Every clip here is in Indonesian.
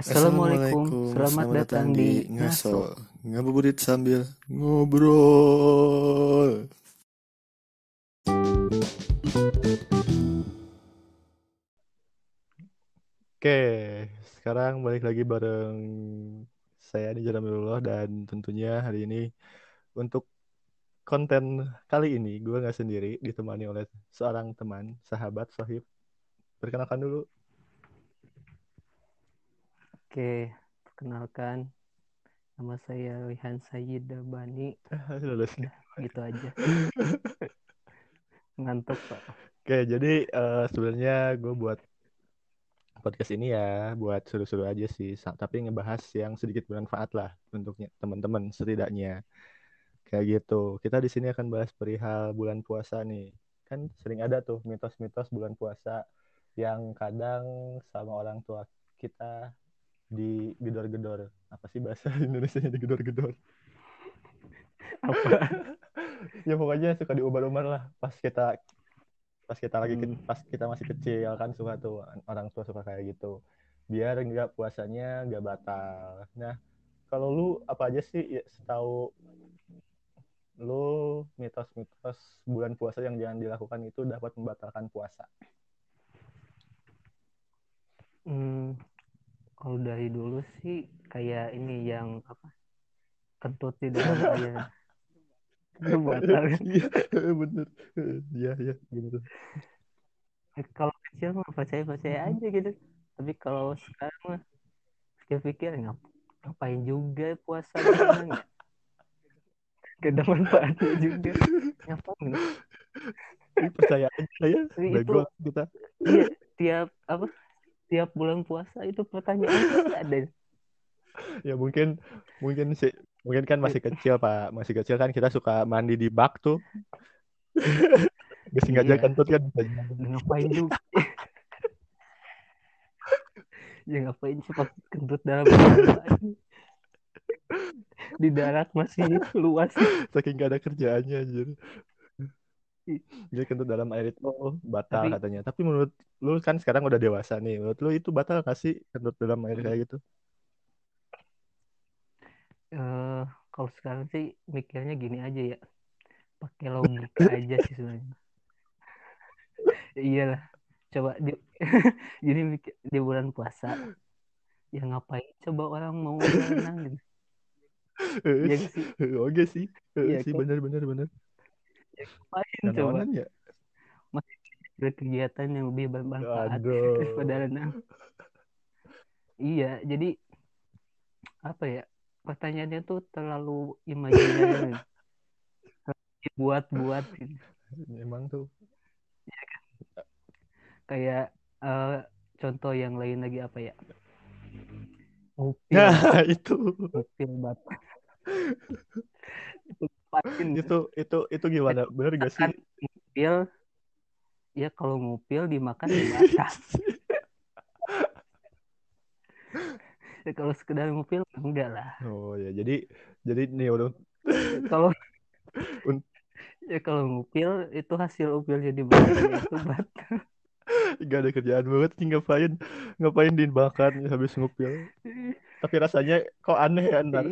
Assalamualaikum, selamat datang di Ngaso. Ngabuburit sambil ngobrol. Oke, sekarang balik lagi bareng saya di Jaramilullah dan tentunya hari ini untuk konten kali ini gue nggak sendiri ditemani oleh seorang teman, sahabat, sohib. Perkenalkan dulu. Oke, perkenalkan nama saya Rihan Sayyid Bani. Lulus. Gitu aja. Ngantuk pak. Oke, jadi eh, sebenarnya gue buat podcast ini ya buat seru-seru aja sih, tapi ngebahas yang sedikit bermanfaat lah untuk teman-teman setidaknya. Kayak gitu. Kita di sini akan bahas perihal bulan puasa nih. Kan sering ada tuh mitos-mitos bulan puasa yang kadang sama orang tua kita digedor-gedor. Apa sih bahasa Indonesia digedor-gedor? Apa? ya pokoknya suka diumbar-umbar lah pas kita pas kita lagi Hmm. pas kita masih kecil kan suka tuh orang tua suka kayak gitu biar nggak puasanya nggak batal nah kalau lu apa aja sih ya, setahu lu mitos-mitos bulan puasa yang jangan dilakukan itu dapat membatalkan puasa Hmm, kalau dari dulu sih kayak ini yang apa? Kentut di dalam air. Batal. kan? iya bener iya iya bener Eh, Kalau kecil mah percaya percaya aja gitu. Tapi kalau sekarang mah pikir-pikir ngap ngapain juga puasa memang ya? Gak ada manfaatnya juga. Ngapain? Percaya aja ya bego kita iya tiap apa? Tiap bulan puasa itu pertanyaan ada. ya mungkin mungkin sih mungkin kan masih kecil pak masih kecil kan kita suka mandi di bak tuh Gak sengaja Iya. kentut kan. Udah ngapain juga ya ngapain sih pakai kentut dalam di darat masih luas saking gak ada kerjaannya anjir dia kentut dalam air itu batal Tapi- katanya. Tapi menurut lu kan sekarang udah dewasa nih menurut lu itu batal gak sih kentut dalam air kayak gitu? Eh kalau sekarang sih mikirnya gini aja ya. Pakai logika aja sih sebenarnya. Ya iyalah coba di jadi mikir di bulan puasa. Ya ngapain coba orang mau berenang gitu. Ya sih? oke sih. Iya, sih kan? bener bener bener Nah, coba. ya? Berkegiatan yang lebih bermanfaat. Daripada renang iya jadi apa ya pertanyaannya tuh terlalu imajiner dibuat-buat gitu. emang tuh. Kayak eh, contoh yang lain lagi apa ya? Ngupil nah itu. Ngupil batu itu ngapain itu itu itu gimana? Bener gak sih? ngupil ya kalau ngupil dimakan dibatas ya kalau sekedar ngupil enggak lah. Oh ya jadi jadi nih udah kalau ya kalau ngupil itu hasil upilnya dibakar ya itu batal gak ada kerjaan banget nih ngapain? Ngapain dibakar habis ngupil tapi rasanya kok aneh ya ntar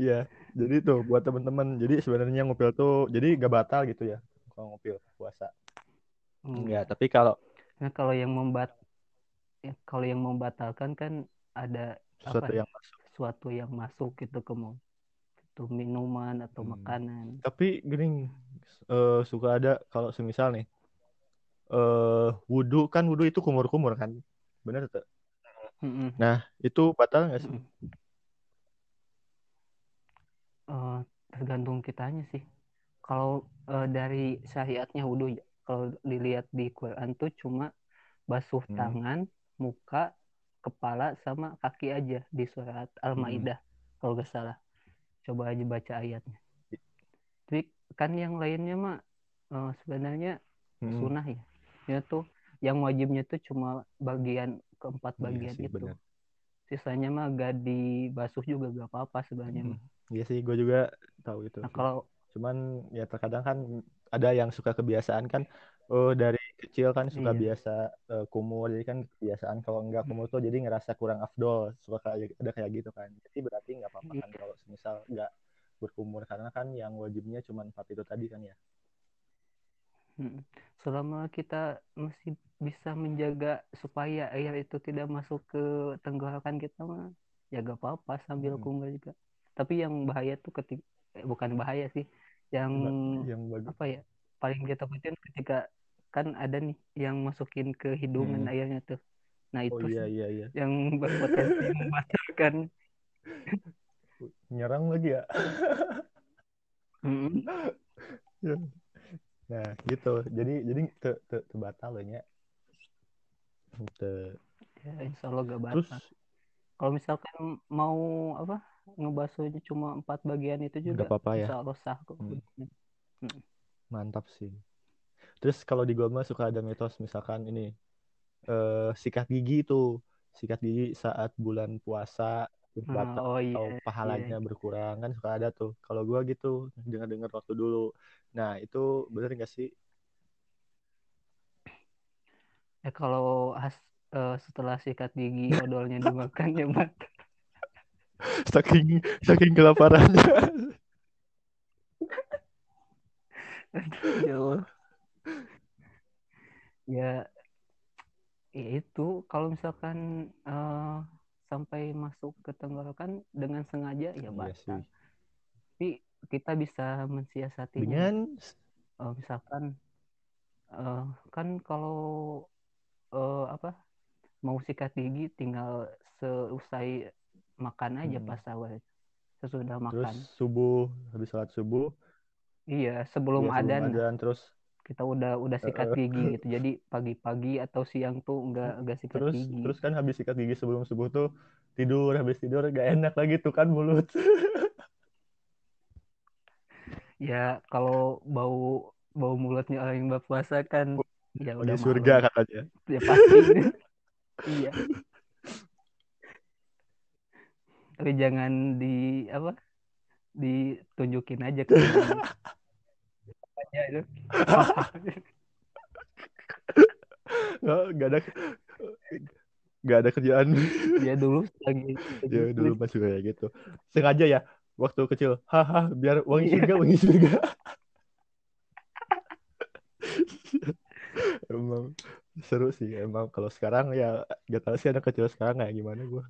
iya Iya, jadi tuh buat teman-teman. Jadi sebenarnya ngupil tuh jadi gak batal gitu ya kalau ngupil puasa. Enggak, tapi kalau Nah, kalau yang membat ya, kalau yang membatalkan kan ada sesuatu apa? yang masuk. sesuatu yang masuk gitu ke mu- itu minuman atau Hmm. makanan. Tapi gini eh, suka ada kalau semisal nih eh wudhu kan wudhu itu kumur-kumur kan, bener tuh. Nah itu batal nggak sih? Mm-mm. Eh, tergantung kitanya sih. Kalau eh, dari syariatnya wudhu kalau dilihat di Quran tuh cuma basuh Hmm. tangan, muka, kepala sama kaki aja di surat Al-Maidah kalau gak salah. Coba aja baca ayatnya. Tapi kan yang lainnya mah eh, sebenarnya Hmm, sunnah ya. Ya tuh yang wajibnya tuh cuma bagian keempat iya bagian sih itu. bener. Sisanya mah gak dibasuh juga gak apa-apa sebenarnya. Hmm. Iya sih, gue juga tahu itu. Nah kalau Cuman ya terkadang kan ada yang suka kebiasaan kan, oh dari kecil kan suka Iya. biasa eh, kumur jadi kan kebiasaan kalau nggak kumur tuh jadi ngerasa kurang afdol suka kayak ada kayak gitu kan jadi berarti nggak apa-apa kan Iya. kalau misal nggak berkumur karena kan yang wajibnya cuma empat itu tadi kan ya. Selama kita masih bisa menjaga supaya air itu tidak masuk ke tenggorokan kita mah ya gak apa-apa sambil Mm. kumur juga. Tapi yang bahaya tuh ketika eh, bukan bahaya sih, yang yang bagus apa ya paling kita takutin ketika kan ada nih yang masukin ke hidungan Hmm. airnya tuh. Nah oh itu iya sih iya iya yang berpotensi membatalkan. nyerang lagi ya Mm-mm. nah gitu. Jadi jadi te, te, te batal nya. Te- Ya, insya Allah gak terus? Batal. Kalau misalkan mau apa ngebasuhnya cuma empat bagian itu juga apa-apa ya. insya Allah sah kok. Hmm. mantap sih. Terus kalau di gua mah suka ada mitos misalkan ini eh sikat gigi tuh. Sikat gigi saat bulan puasa batal oh atau iya, pahalanya iya. berkurang kan suka ada tuh kalau gua gitu dengar-dengar waktu dulu nah itu bener nggak sih Ya kalau has, eh, setelah sikat gigi odolnya dimakan ya batal. saking saking kelaparannya Ya. Ya, ya itu kalau misalkan eh, sampai masuk ke tenggorokan dengan sengaja ya iya batal. Tapi kita bisa mensiasatinya. dengan Eh, misalkan eh, kan kalau eh, apa mau sikat gigi tinggal seusai makan aja Mm. pas sahur sesudah terus makan. subuh habis sholat subuh Iya, ya sebelum sebelum adzan adzan terus kita udah udah sikat gigi gitu. Jadi pagi-pagi atau siang tuh nggak nggak sikat terus gigi. terus kan habis sikat gigi sebelum subuh tuh tidur habis tidur gak enak lagi tuh kan mulut Ya kalau bau bau mulutnya orang yang berpuasa kan ya di udah surga malu. katanya Ya pasti. Iya. Tapi jangan di apa? Ditunjukin aja ke Apanya itu. nggak nggak ada nggak ada kerjaan. Dia dulu lagi ya dulu masih kayak gitu. Sengaja ya waktu kecil. Haha biar wangi surga wangi surga emang seru sih emang. Kalau sekarang ya gak tahu sih anak kecil sekarang kayak gimana gue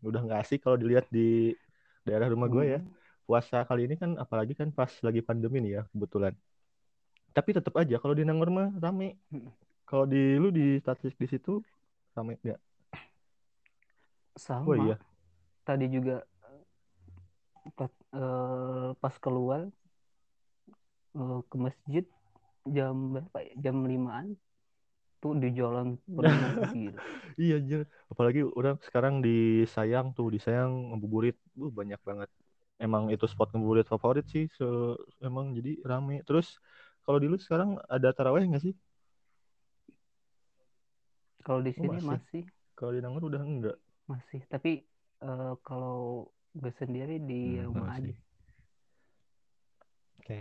udah nggak asik kalau dilihat di daerah rumah gue ya. Hmm. Puasa kali ini kan apalagi kan pas lagi pandemi nih ya kebetulan tapi tetap aja kalau di Nangor mah rame Hmm. kalau di lu di statistik di situ rame nggak Sama. oh iya Tadi juga pas, eh, pas keluar eh, ke masjid jam berapa ya? Jam limaan tuh di jalan gitu. Iya anjir. Apalagi orang sekarang di Sayang tuh, di Sayang ngabuburit. Uh, banyak banget. Emang itu spot ngabuburit favorit sih. So, emang jadi rame. Terus kalau di lu sekarang ada taraweh nggak sih? Kalau di Oh, sini masih. masih Kalau di Nangor udah enggak. masih. Tapi eh, kalau gue sendiri di Hmm, rumah masih. aja Oke.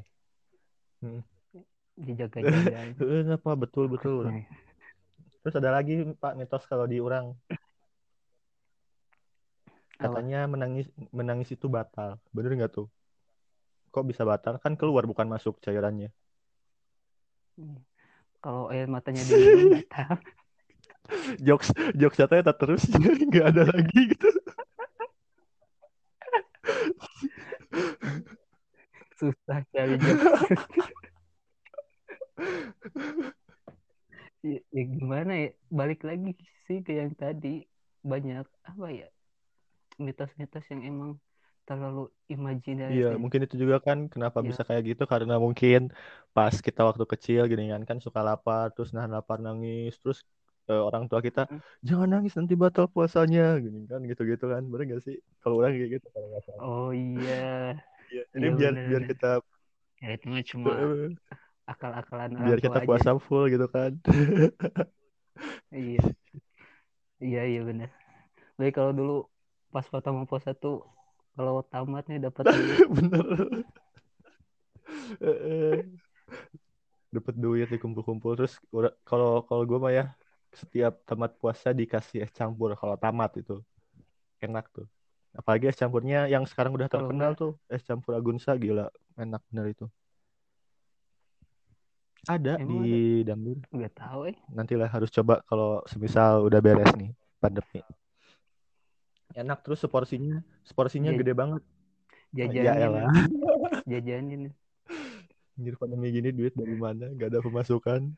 Hmm. dijaga-jaga aja. Eh, apa betul betul. Terus ada lagi Pak mitos kalau di orang apa? katanya menangis menangis itu batal. Bener nggak tuh? Kok bisa batal? Kan keluar bukan masuk cairannya. Hmm. Kalau air matanya diminum batal. Jokes jokes katanya tak terus nggak ada lagi gitu. Susah cari jokes. ya, ya gimana ya balik lagi sih ke yang tadi banyak apa ya mitos-mitos yang emang terlalu imajinatif Iya, ya. mungkin itu juga kan kenapa Ya. bisa kayak gitu karena mungkin pas kita waktu kecil gini kan kan suka lapar terus nahan lapar nangis terus eh, orang tua kita Hmm. jangan nangis nanti batal puasanya gini kan gitu-gitu kan bener gak sih kalau orang kayak gitu kalau nggak salah. oh iya Iya, Jadi Iya, biar bener, biar kita ya itu mah cuma akal-akalan orang biar tua kita aja puasa full gitu kan. iya iya iya benar baik kalau dulu pas pertama puasa tuh kalau tamat nih dapat bener. Dapat duit dikumpul-kumpul terus kalau kalau gue mah ya setiap tamat puasa dikasih es campur kalau tamat itu. Enak tuh. Apalagi es campurnya yang sekarang udah terkenal tuh es campur Agunsa gila enak bener itu. Ada Emang di Dambir. Nggak tahu eh. Nantilah harus coba kalau semisal udah beres nih pandemi enak terus seporsinya seporsinya Iya. gede banget. Jajanin ya jajanin Anjir pandemi gini duit dari mana? Gak ada pemasukan.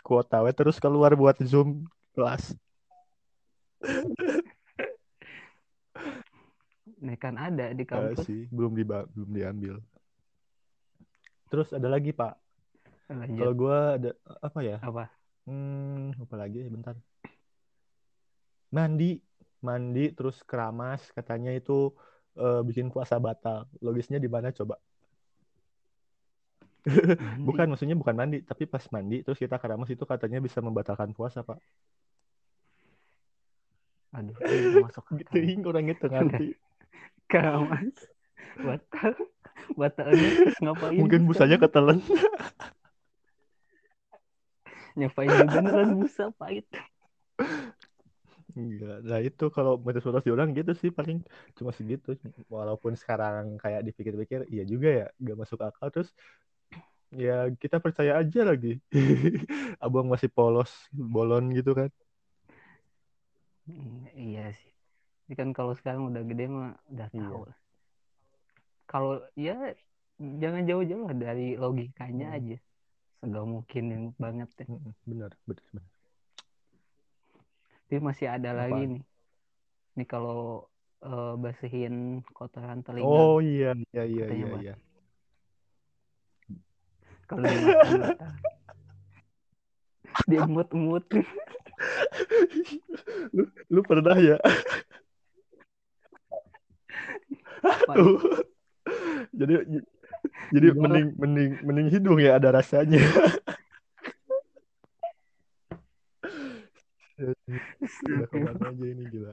Kuota we terus keluar buat zoom kelas. Nah, kan ada di Eh, kampus. sih belum diba belum diambil. Terus ada lagi pak. Lanjut. Kalau gua ada apa ya? Apa? Hmm apa lagi? Bentar. Mandi mandi terus keramas katanya itu eh, bikin puasa batal. Logisnya di mana coba? Mandi. bukan maksudnya bukan mandi tapi pas mandi terus kita keramas itu katanya bisa membatalkan puasa pak. Aduh masuk gitu orang itu ngerti. Keramas batal batalnya terus ngapain? Mungkin busanya ketelan. Nyapain kan busa pahit Enggak. Nah itu kalau mitos-mitos di orang gitu sih paling cuma segitu. Walaupun sekarang kayak dipikir-pikir, iya juga ya, gak masuk akal. Terus ya kita percaya aja lagi. Abang masih polos, bolon gitu kan. Hmm, iya sih ini kan kalau sekarang udah gede mah udah Iya. tahu lah. kalau ya jangan jauh-jauh lah dari logikanya Hmm. aja segak mungkin banget ya. Mm-mm, Bener, bener, bener. Tapi masih ada lagi Apaan? nih. Nih kalau eh, bersihin kotoran telinga. Oh iya, iya, iya, iya, iya. Kalau. Dia emut-emut. lu, lu pernah ya? Jadi jadi Gimana? mending mending mending hidung ya ada rasanya. Udah ke mana aja ini gila.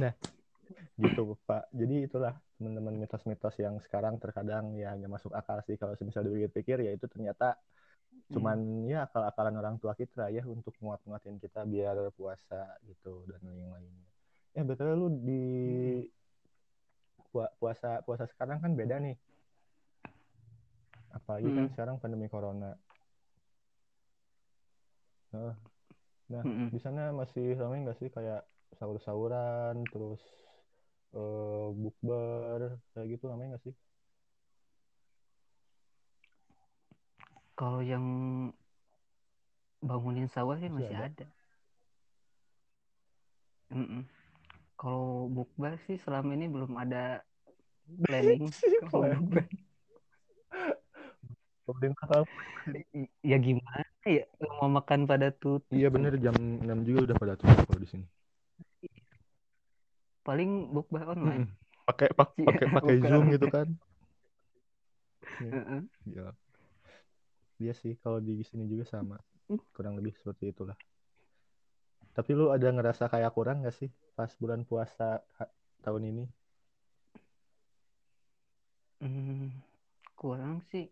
Nah, gitu Pak. Jadi itulah teman-teman mitos-mitos yang sekarang terkadang ya nggak masuk akal sih kalau misalnya dipikir-pikir ya itu ternyata cuman ya akal-akalan orang tua kita ya untuk nguat-nguatin kita biar puasa gitu dan yang lainnya. Ya betul lu di pua- puasa puasa sekarang kan beda nih. Apalagi kan Hmm. sekarang pandemi corona. Nah, nah Mm-mm. di sana masih ramai nggak sih kayak sahur-sahuran terus eh, bukber kayak gitu ramai nggak sih? Kalau yang bangunin sawah sih Masih masih ada? ada. Mm-mm. Kalau bukber sih selama ini belum ada planning. Kalau bukber. Paling mahal. Ya gimana ya mau makan pada tutup. Iya bener jam 6 juga udah pada tutup kalau di sini. Paling bukber online. Pakai pak- Iya, pakai pakai bukan Zoom gitu kan. Heeh. Iya. Iya sih kalau di sini juga sama. Kurang lebih seperti itulah. Tapi lu ada ngerasa kayak kurang nggak sih pas bulan puasa tahun ini? Hmm, kurang sih.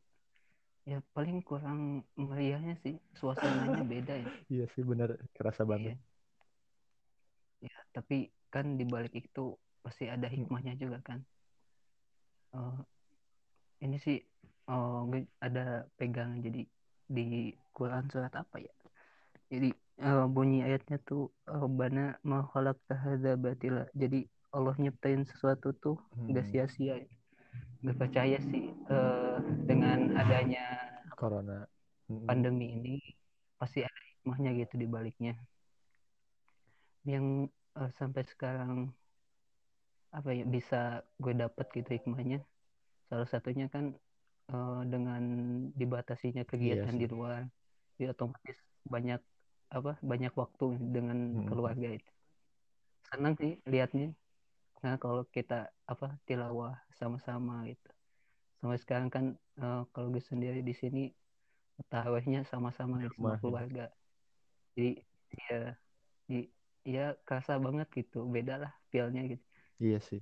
Ya paling kurang meriahnya sih. Suasananya beda ya. Iya sih bener kerasa banget. Iya. Ya, tapi kan di balik itu pasti ada hikmahnya juga kan. Eh, ini sih gue ada pegangan jadi di Quran surat apa ya? Jadi eh, bunyi ayatnya tuh Rabbana ma khalaqta hadza batila. Jadi Allah nyiptain sesuatu tuh Hmm. sia-sia. Gue percaya sih eh, dengan adanya Corona. Pandemi ini pasti ada hikmahnya gitu di baliknya. Yang eh, sampai sekarang apa ya bisa gue dapat gitu hikmahnya. Salah satunya kan eh, dengan dibatasinya kegiatan sih. di luar, jadi otomatis banyak apa banyak waktu dengan Mm-mm. keluarga itu. Senang sih liatnya. Nah kalau kita apa tilawah sama-sama gitu. Sampai sekarang kan eh, kalau gue sendiri di sini tarawehnya sama-sama sama rumah, keluarga. Jadi ya di ya kerasa banget gitu, beda lah feelnya gitu. Iya sih.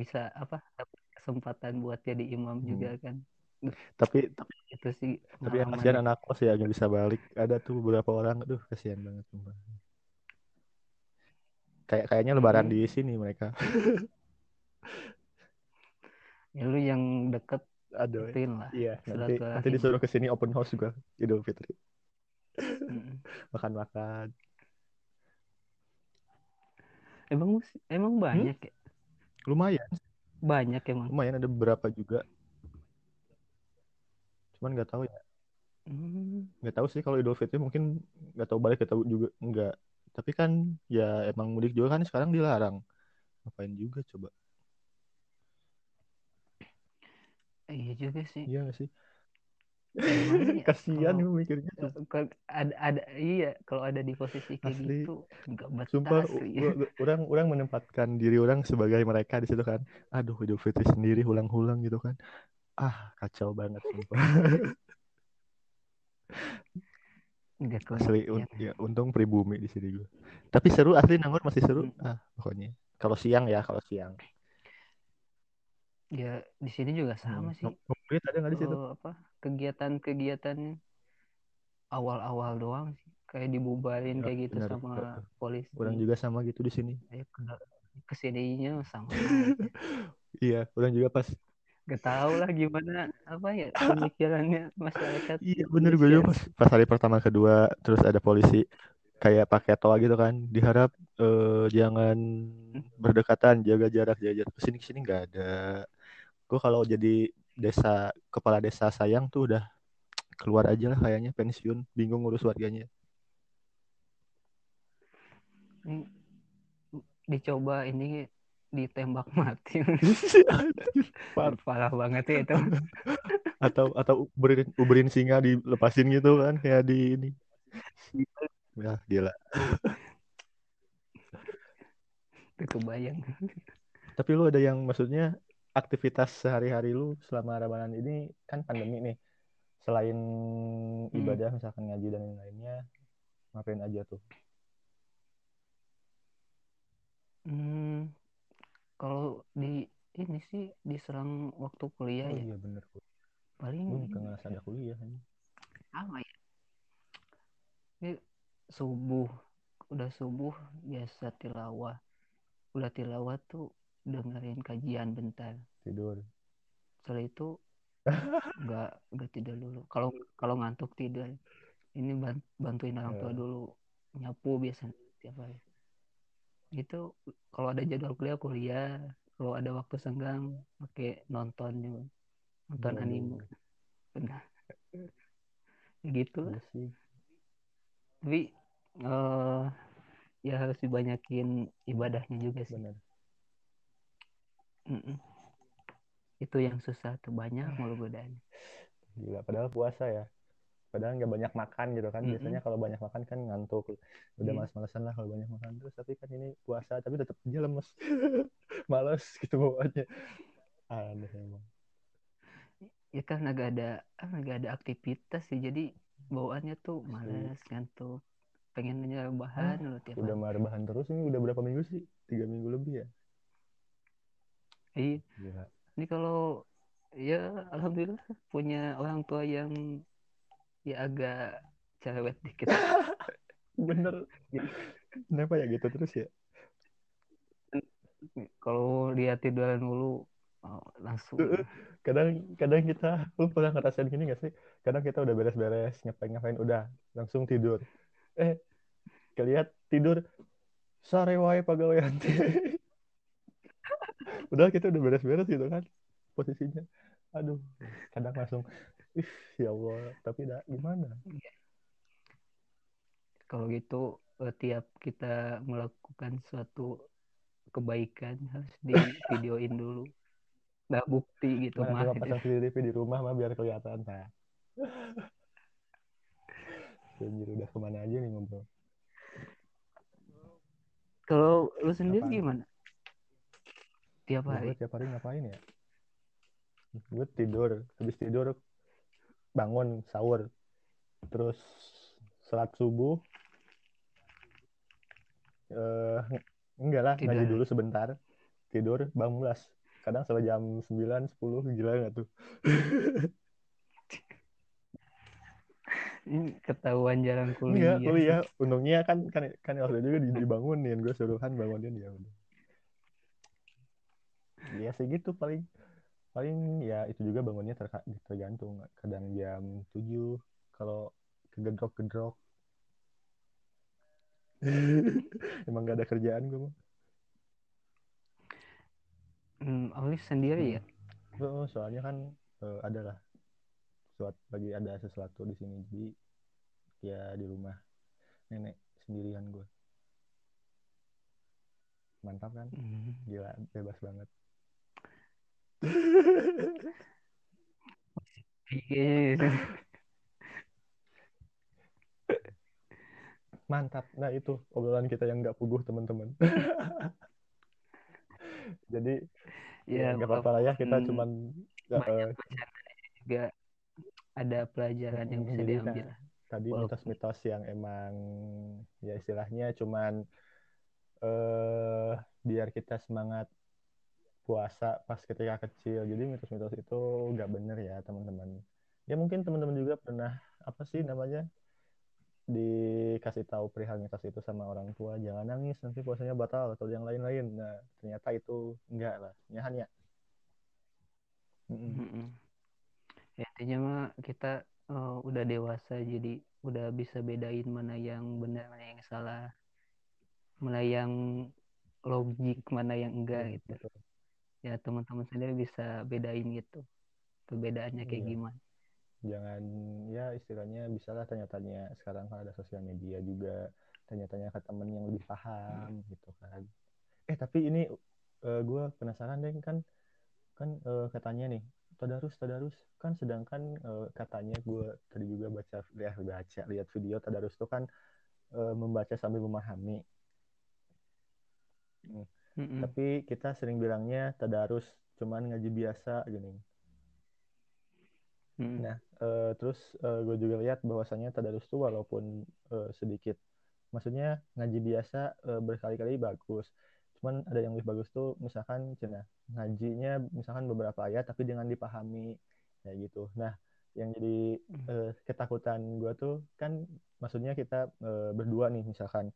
bisa apa dapat kesempatan buat jadi imam Hmm. juga kan Tapi tapi itu sih tapi yang kasihan anak kos ya nggak bisa balik. Ada tuh beberapa orang, aduh kasihan banget sumpah. Kayak kayaknya lebaran Mm. di sini mereka. ya lu yang deket Aduh. ituin lah Iya, nanti nanti disuruh ke sini open house juga Idul Fitri. Makan-makan. emang emang banyak ya Lumayan, banyak emang lumayan ada beberapa juga. Cuman nggak tahu ya. Hmm. Nggak tahu sih kalau Idul Fitri mungkin nggak tahu balik tahu juga nggak. Tapi kan ya emang mudik juga kan sekarang dilarang. Ngapain juga coba? Iya juga sih Iya nggak sih? Ya, Kasihan kalau- gue mikirnya. Kalau ada ada iya kalau ada di posisi kayak Asli. gitu nggak betah Sumpah, orang orang menempatkan diri orang sebagai mereka di situ kan. Aduh, Idul Fitri sendiri ulang-ulang gitu kan. Ah, kacau banget sumpah. Asli un- ya, untung pribumi di sini gue. Tapi seru asli Nangor masih seru. Mm. Ah, pokoknya. Kalau siang ya, kalau siang. Ya di sini juga sama Hmm. sih Ngobrol ada nggak di situ? Eh, apa kegiatan-kegiatan awal-awal doang sih kayak dibubarin Ya, kayak gitu benar. sama polisi Orang juga sama gitu di sini. ya ke- ke sininya sama. Iya, orang juga pas. gak tahu lah gimana apa ya pemikirannya masyarakat Iya, bener gue juga pas, pas hari pertama kedua terus ada polisi kayak pakai toa gitu kan. Diharap eh, jangan berdekatan, jaga jarak, jaga jarak. Ke sini ke sini nggak ada. Gue kalau jadi desa kepala desa sayang tuh udah keluar aja lah kayaknya pensiun, bingung ngurus warganya. Dicoba ini ditembak mati Par- parah banget ya itu atau atau uberin, uberin singa dilepasin gitu kan kayak di ini. Ya, gila. itu kebayang Tapi lu ada yang maksudnya aktivitas sehari-hari lu selama Ramadan ini kan pandemi nih. Selain ibadah misalkan ngaji dan lain-lainnya, ngapain aja tuh? hmm, kalau di ini sih diserang waktu kuliah Oh ya iya bener. Gue paling nggak ngerasa ada kuliah. ini. apa ya ini subuh udah subuh biasa tilawah udah tilawah tuh dengerin kajian bentar. Tidur. setelah itu nggak nggak tidur dulu. Kalau kalau ngantuk tidur. Ini ban- bantuin orang tua Eh. dulu. Nyapu biasanya tiap hari. Itu kalau ada jadwal kuliah kuliah. Kalau ada waktu senggang pakai nonton juga. Nonton Waduh. anime. benar. Ya gitu Iya tapi eh ya harus dibanyakin ibadahnya juga sih. Mm-mm. itu yang susah tuh banyak mulu godaan Gila. Padahal puasa ya. Padahal nggak banyak makan gitu kan. Mm-mm. Biasanya kalau banyak makan kan ngantuk. Udah Iya. males-malesan lah kalau banyak makan terus. Tapi kan ini puasa tapi tetap aja lemes. Males gitu bawaannya. Aneh emang. ya kan agak ada ah, agak ada aktivitas sih jadi bawaannya tuh males ngantuk pengen bahan lo tiap Udah hari marbahan terus ini udah berapa minggu sih? Tiga minggu lebih ya? Iya Gila. ini kalau ya alhamdulillah punya orang tua yang ya agak cerewet dikit Bener. Kenapa ya gitu terus ya? kalau dia tiduran dulu oh, langsung Kadang kadang kita, lu pernah ngerasain gini gak sih? Kadang kita udah beres-beres, ngapain-ngapain, udah langsung tidur. Eh, kelihat tidur sore wae pagawean. Udah kita udah beres-beres gitu kan posisinya. Aduh, kadang langsung ih ya Allah, tapi dah gimana? kalau gitu eh, tiap kita melakukan suatu kebaikan harus di videoin dulu nggak bukti gitu Mana mah pasang CCTV di rumah mah biar kelihatan nah. Anjir udah ke mana aja nih ngobrol? kalau lu sendiri Apaan? gimana tiap Gue hari tiap hari ngapain ya? Gue tidur, habis tidur bangun sahur, terus sholat subuh. Eh enggak lah, ngaji dulu sebentar. tidur bablas kadang sampai jam 9 10 gila nggak tuh ini ketahuan Enggak, kuliah kuliah. Untungnya kan kan kan waktu itu juga di- dibangunin, gue suruhan bangunin ya udah. Ya segitu paling paling ya itu juga bangunnya terka- tergantung kadang jam 7 kalau kegedrok-gedrok. Emang gak ada kerjaan gue mah. hmm, Alif sendiri ya Oh, soalnya kan eh, ada lah suatu lagi ada sesuatu di sini jadi ya di rumah nenek sendirian gue. Mantap kan? Hmm. Gila, bebas banget. Iya. Mantap. Nah itu obrolan kita yang nggak puguh teman-teman. Jadi ya ya nggak apa-apa lah ya kita walaupun cuman banyak eh, juga ada pelajaran yang bisa jadi diambil nah, tadi mitos-mitos yang emang ya istilahnya cuman eh biar kita semangat puasa pas ketika kecil. Jadi mitos-mitos itu nggak bener ya teman-teman. Ya mungkin teman-teman juga pernah apa sih namanya dikasih tahu perihal mitos itu sama orang tua jangan nangis nanti puasanya batal atau yang lain-lain. Nah ternyata itu enggak lah. Ya Han ya. Mm-mm. Ya, intinya mah kita eh, udah dewasa jadi udah bisa bedain mana yang benar mana yang salah mana yang logik mana yang enggak Iya, gitu betul. Ya teman-teman sendiri bisa bedain gitu perbedaannya kayak Iya. gimana. Jangan ya istilahnya bisalah tanya-tanya. Sekarang kan ada sosial media juga tanya-tanya ke temen yang lebih paham gitu kan. Eh tapi ini gue penasaran deh kan kan eh, katanya nih tadarus tadarus. Kan sedangkan eh, katanya gue tadi juga baca ya baca lihat video tadarus itu kan eh, membaca sambil memahami Mm-mm. tapi kita sering bilangnya tadarus cuman ngaji biasa gini Mm-mm. Nah, eh, terus gue juga lihat bahwasannya tadarus itu walaupun eh, sedikit, maksudnya ngaji biasa eh, berkali-kali bagus. Cuman ada yang lebih bagus tuh misalkan cina ngajinya misalkan beberapa ayat tapi dengan dipahami kayak gitu. Nah, yang jadi eh, ketakutan gue tuh kan maksudnya kita eh, berdua nih misalkan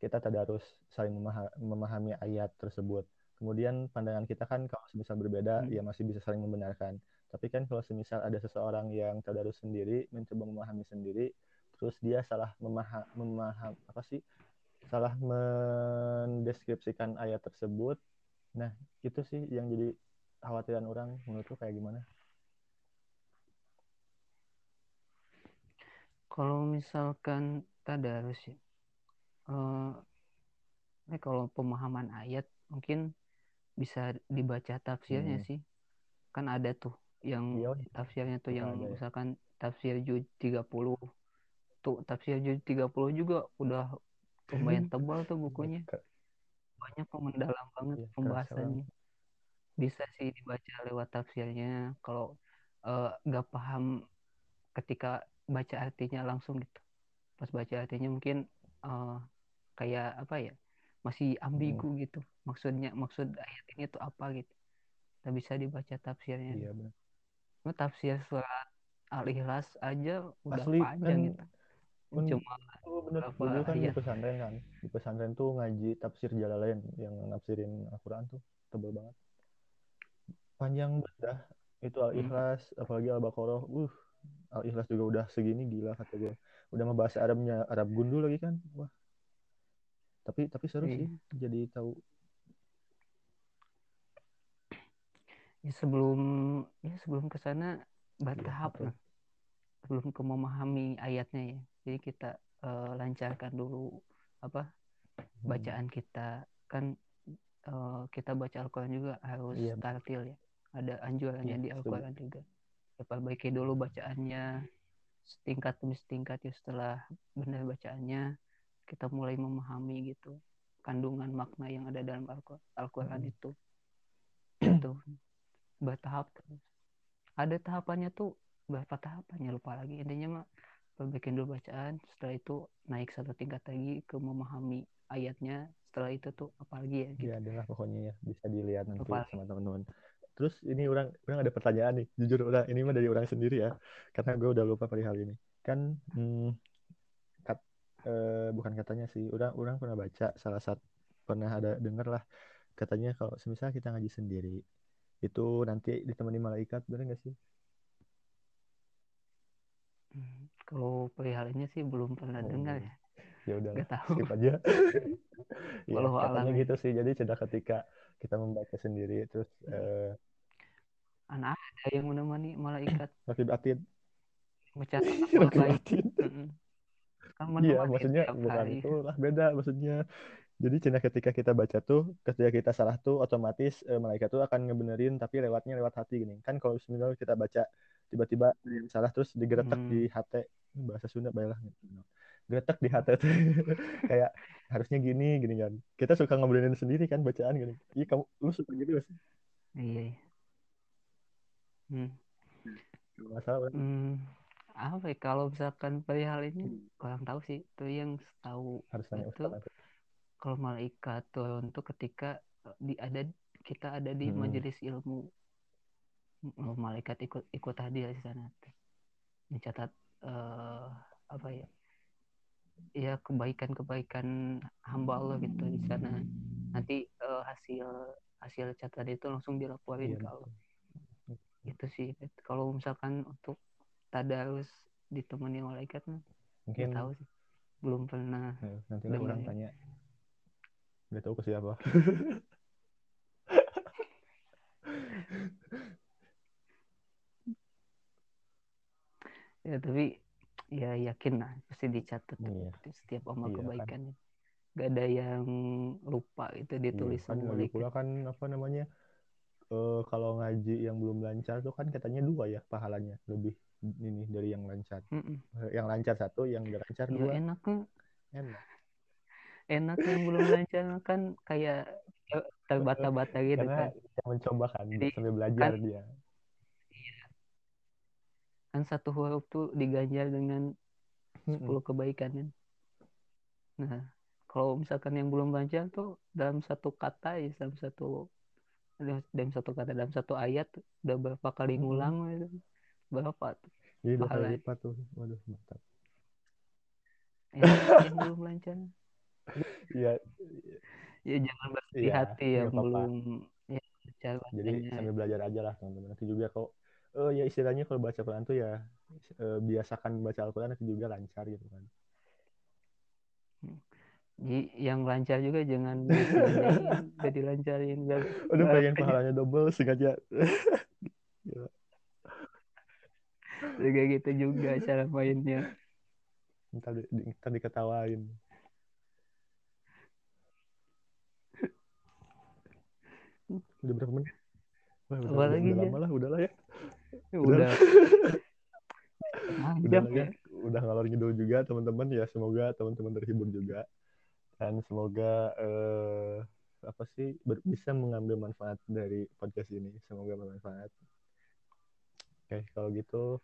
kita tadarus saling memaha- memahami ayat tersebut. Kemudian pandangan kita kan kalau semisal berbeda Hmm. ya masih bisa saling membenarkan. Tapi kan kalau semisal ada seseorang yang tadarus sendiri, mencoba memahami sendiri, terus dia salah memaham, memaham apa sih? Salah mendeskripsikan ayat tersebut. Nah, itu sih yang jadi khawatiran orang menurut lu kayak gimana? kalau misalkan tadarus ya eh, ini kalau pemahaman ayat mungkin bisa dibaca tafsirnya Hmm. sih. Kan ada tuh yang Iya, tafsirnya tuh yang ada ya. misalkan tafsir juz 30 tuh tafsir juz 30 juga udah lumayan tebal tuh bukunya. Ke- banyak kok mendalam banget Iya, kerasa pembahasannya. bisa sih dibaca lewat tafsirnya. Kalau eh, nggak paham ketika baca artinya langsung gitu. Pas baca artinya mungkin eh, kayak apa ya masih ambigu gitu. Maksudnya maksud ayat ini tuh apa gitu. Tak bisa dibaca tafsirnya. Iya benar. Tafsir surat Al-Ikhlas aja udah Asli panjang kan gitu. kan cuma Oh bener, dulu kan di pesantren kan, di pesantren tuh ngaji tafsir Jalalain yang nafsirin Al-Quran tuh. Tebel banget. Panjang banget dah. Itu Al-Ikhlas, apalagi Al-Baqarah, uh, Al-Ikhlas juga udah segini gila kata gue. Udah ngebahas Arabnya, Arab gundul lagi kan, wah. Tapi tapi seru Iya. sih, jadi tahu. ya sebelum ya sebelum ke sana bertahap betul. lah sebelum ke memahami ayatnya ya jadi kita eh, lancarkan dulu apa Hmm. bacaan kita kan eh, kita baca Al-Quran juga harus Iya. tartil ya ada anjurannya Iya, di setuju. Al-Quran juga ya perbaiki dulu bacaannya setingkat demi setingkat ya setelah benar bacaannya kita mulai memahami gitu kandungan makna yang ada dalam Al-Qur- Al-Quran Mm. itu. Itu bertahap terus. Ada tahapannya tuh berapa tahapannya? Lupa lagi. Intinya mah perbaikin dulu bacaan setelah itu naik satu tingkat lagi ke memahami ayatnya. Setelah itu tuh apalagi ya gitu. Ya adalah pokoknya ya. Bisa dilihat nanti Apa? sama teman-teman. Terus ini orang orang ada pertanyaan nih. Jujur orang ini mah dari orang sendiri ya. Karena gue udah lupa perihal ini. Kan hmm, eh, bukan katanya sih orang orang pernah baca salah satu pernah ada denger lah. Katanya kalau semisal kita ngaji sendiri itu nanti ditemani malaikat bener gak sih? Hmm, kalau perihalnya sih belum pernah Oh, dengar ya. ya udah nggak tahu. skip aja. Ya Walau katanya alam ya. gitu sih. Jadi sudah ketika kita membaca sendiri terus eh, anak ada yang menemani malaikat. Rakib atid mencatat kan Iya, maksudnya bukan hari itu lah beda maksudnya. Jadi cina ketika kita baca tuh, ketika kita salah tuh otomatis eh, malaikat tuh akan ngebenerin tapi lewatnya lewat hati gini. Kan kalau misalnya kita baca tiba-tiba yang salah terus digeretek Hmm. di hati bahasa Sunda baiklah Geretek di hati tuh kayak harusnya gini gini kan. Kita suka ngebenerin sendiri kan bacaan gini. Iya kamu lu suka gitu gak sih? iya iya. Hmm. Kalau nggak salah kan? Hmm, apa ya kalau misalkan perihal ini kurang tahu sih. Itu yang tahu harus itu kalau malaikat turun tuh ketika eh, di ada kita ada di Hmm. majelis ilmu. Oh, malaikat ikut ikut hadir di sana. Mencatat eh, apa ya ya kebaikan-kebaikan hamba Allah gitu di sana. Nanti eh, hasil hasil catatan itu langsung dilaporin Iya, ke Allah. Itu sih kalau misalkan untuk tadarus ditemani malaikat mah Mungkin nggak tahu sih belum pernah eh, nanti lah orang ya. tanya. Gak tahu ke siapa. ya tapi ya yakin lah pasti dicatat Iya. setiap amal Iya, kan. kebaikannya gak ada yang lupa itu ditulis Iya, kan pula kan apa namanya eh kalau ngaji yang belum lancar tuh kan katanya dua ya pahalanya lebih ini dari yang lancar. Mm-mm. Eh, yang lancar satu yang gak lancar ya dua. enaknya enak. Enak yang belum lancar kan kayak terbata-bata gitu karena kan yang mencoba kan Jadi, sambil belajar kan- dia. Kan satu huruf tuh diganjar dengan 10 kebaikan kan. Nah kalau misalkan yang belum lancar tuh dalam satu kata ya dalam satu dalam satu kata dalam satu ayat udah berapa kali ngulang gitu. Berapa tuh. Jadi dua kali Pahala. lipat tuh. Waduh mantap. Yang, yang belum lancar. Iya. Ya jangan berhati Iya, hati yang nggak apa-apa. belum ya lancar jadi sambil belajar aja lah teman-teman. Nanti juga kok oh ya istilahnya kalau baca Quran tuh ya eh, biasakan baca Al-Quran nanti juga lancar gitu kan. Jadi yang lancar juga jangan dilancarin gak udah pengen pahalanya double sengaja kayak gitu juga cara mainnya. Ntar, di, ntar diketawain. Udah berapa menit? Wah, udah, udah, lagi, udah lama lah udahlah ya. Ya Udah. udah. Ya. ya. Udah ngalor ngidul juga teman-teman. Ya semoga teman-teman terhibur juga. Dan semoga eh, apa sih bisa mengambil manfaat dari podcast ini. Semoga bermanfaat. Oke kalau gitu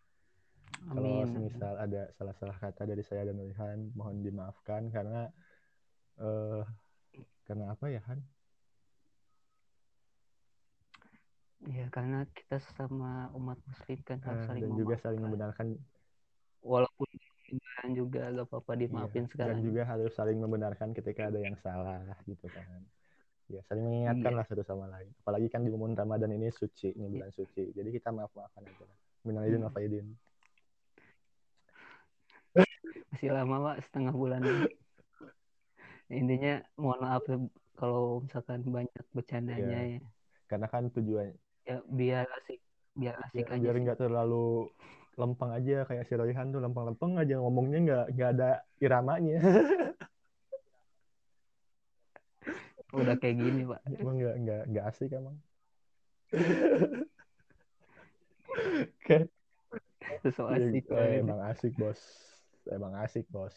kalau semisal ada salah-salah kata dari saya dan Wilhan mohon dimaafkan karena eh karena apa ya Han? Ya karena kita sesama umat muslim kan harus Eh, saling dan juga saling membenarkan. Walaupun kesalahan juga gak apa-apa dimaafin iya, dan sekarang juga harus saling membenarkan ketika ada yang salah gitu kan. Ya saling mengingatkan Iya. lah satu sama lain. Apalagi kan di momen Ramadan ini suci ini bulan suci. Jadi kita maaf maafkan aja minal izin Hmm. masih lama pak setengah bulan intinya mohon maaf ya kalau misalkan banyak bercandanya ya. Karena kan tujuan ya biar asik biar asik biar, aja biar nggak terlalu lempeng aja kayak si Royhan tuh lempeng-lempeng aja ngomongnya nggak nggak ada iramanya. Udah kayak gini pak. Emang nggak nggak nggak asik emang. Oke sesuatu Iya, asik eh, banget. emang asik bos emang asik bos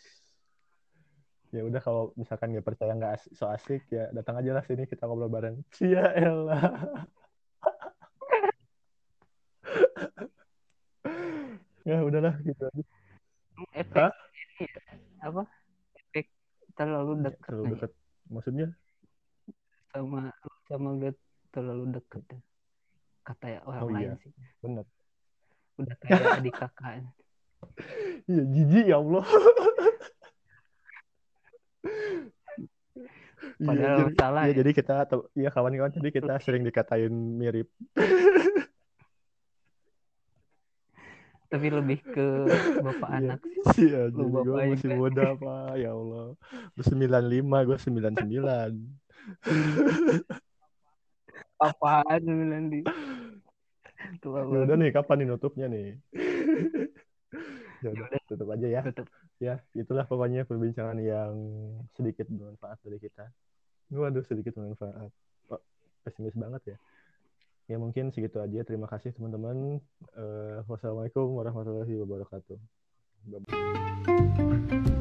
ya udah kalau misalkan nggak percaya nggak asik, so asik ya datang aja lah sini kita ngobrol bareng sia elah ya udahlah gitu aja efek Hah? ini ya, apa efek terlalu Ya, dekat terlalu nih. deket maksudnya sama sama gak terlalu deket ya. kata ya orang Oh, lain iya. sih bener udah kayak adik kakak iya jijik ya Allah. Iya, Padahal jadi, salah iya, ya. jadi kita iya kawan-kawan jadi kita sering dikatain mirip. Tapi lebih ke bapak Iya. anak sih. Aja Lu gue masih muda pak. Ya Allah. Lu 95 gue 99 apaan bilang di tua ya udah nih kapan nih nutupnya nih ya udah udah. tutup aja ya Tutup. ya itulah pokoknya perbincangan yang sedikit bermanfaat dari kita waduh sedikit bermanfaat Wah, pesimis banget ya ya mungkin segitu aja terima kasih teman-teman Eh, wassalamualaikum warahmatullahi wabarakatuh Bye-bye.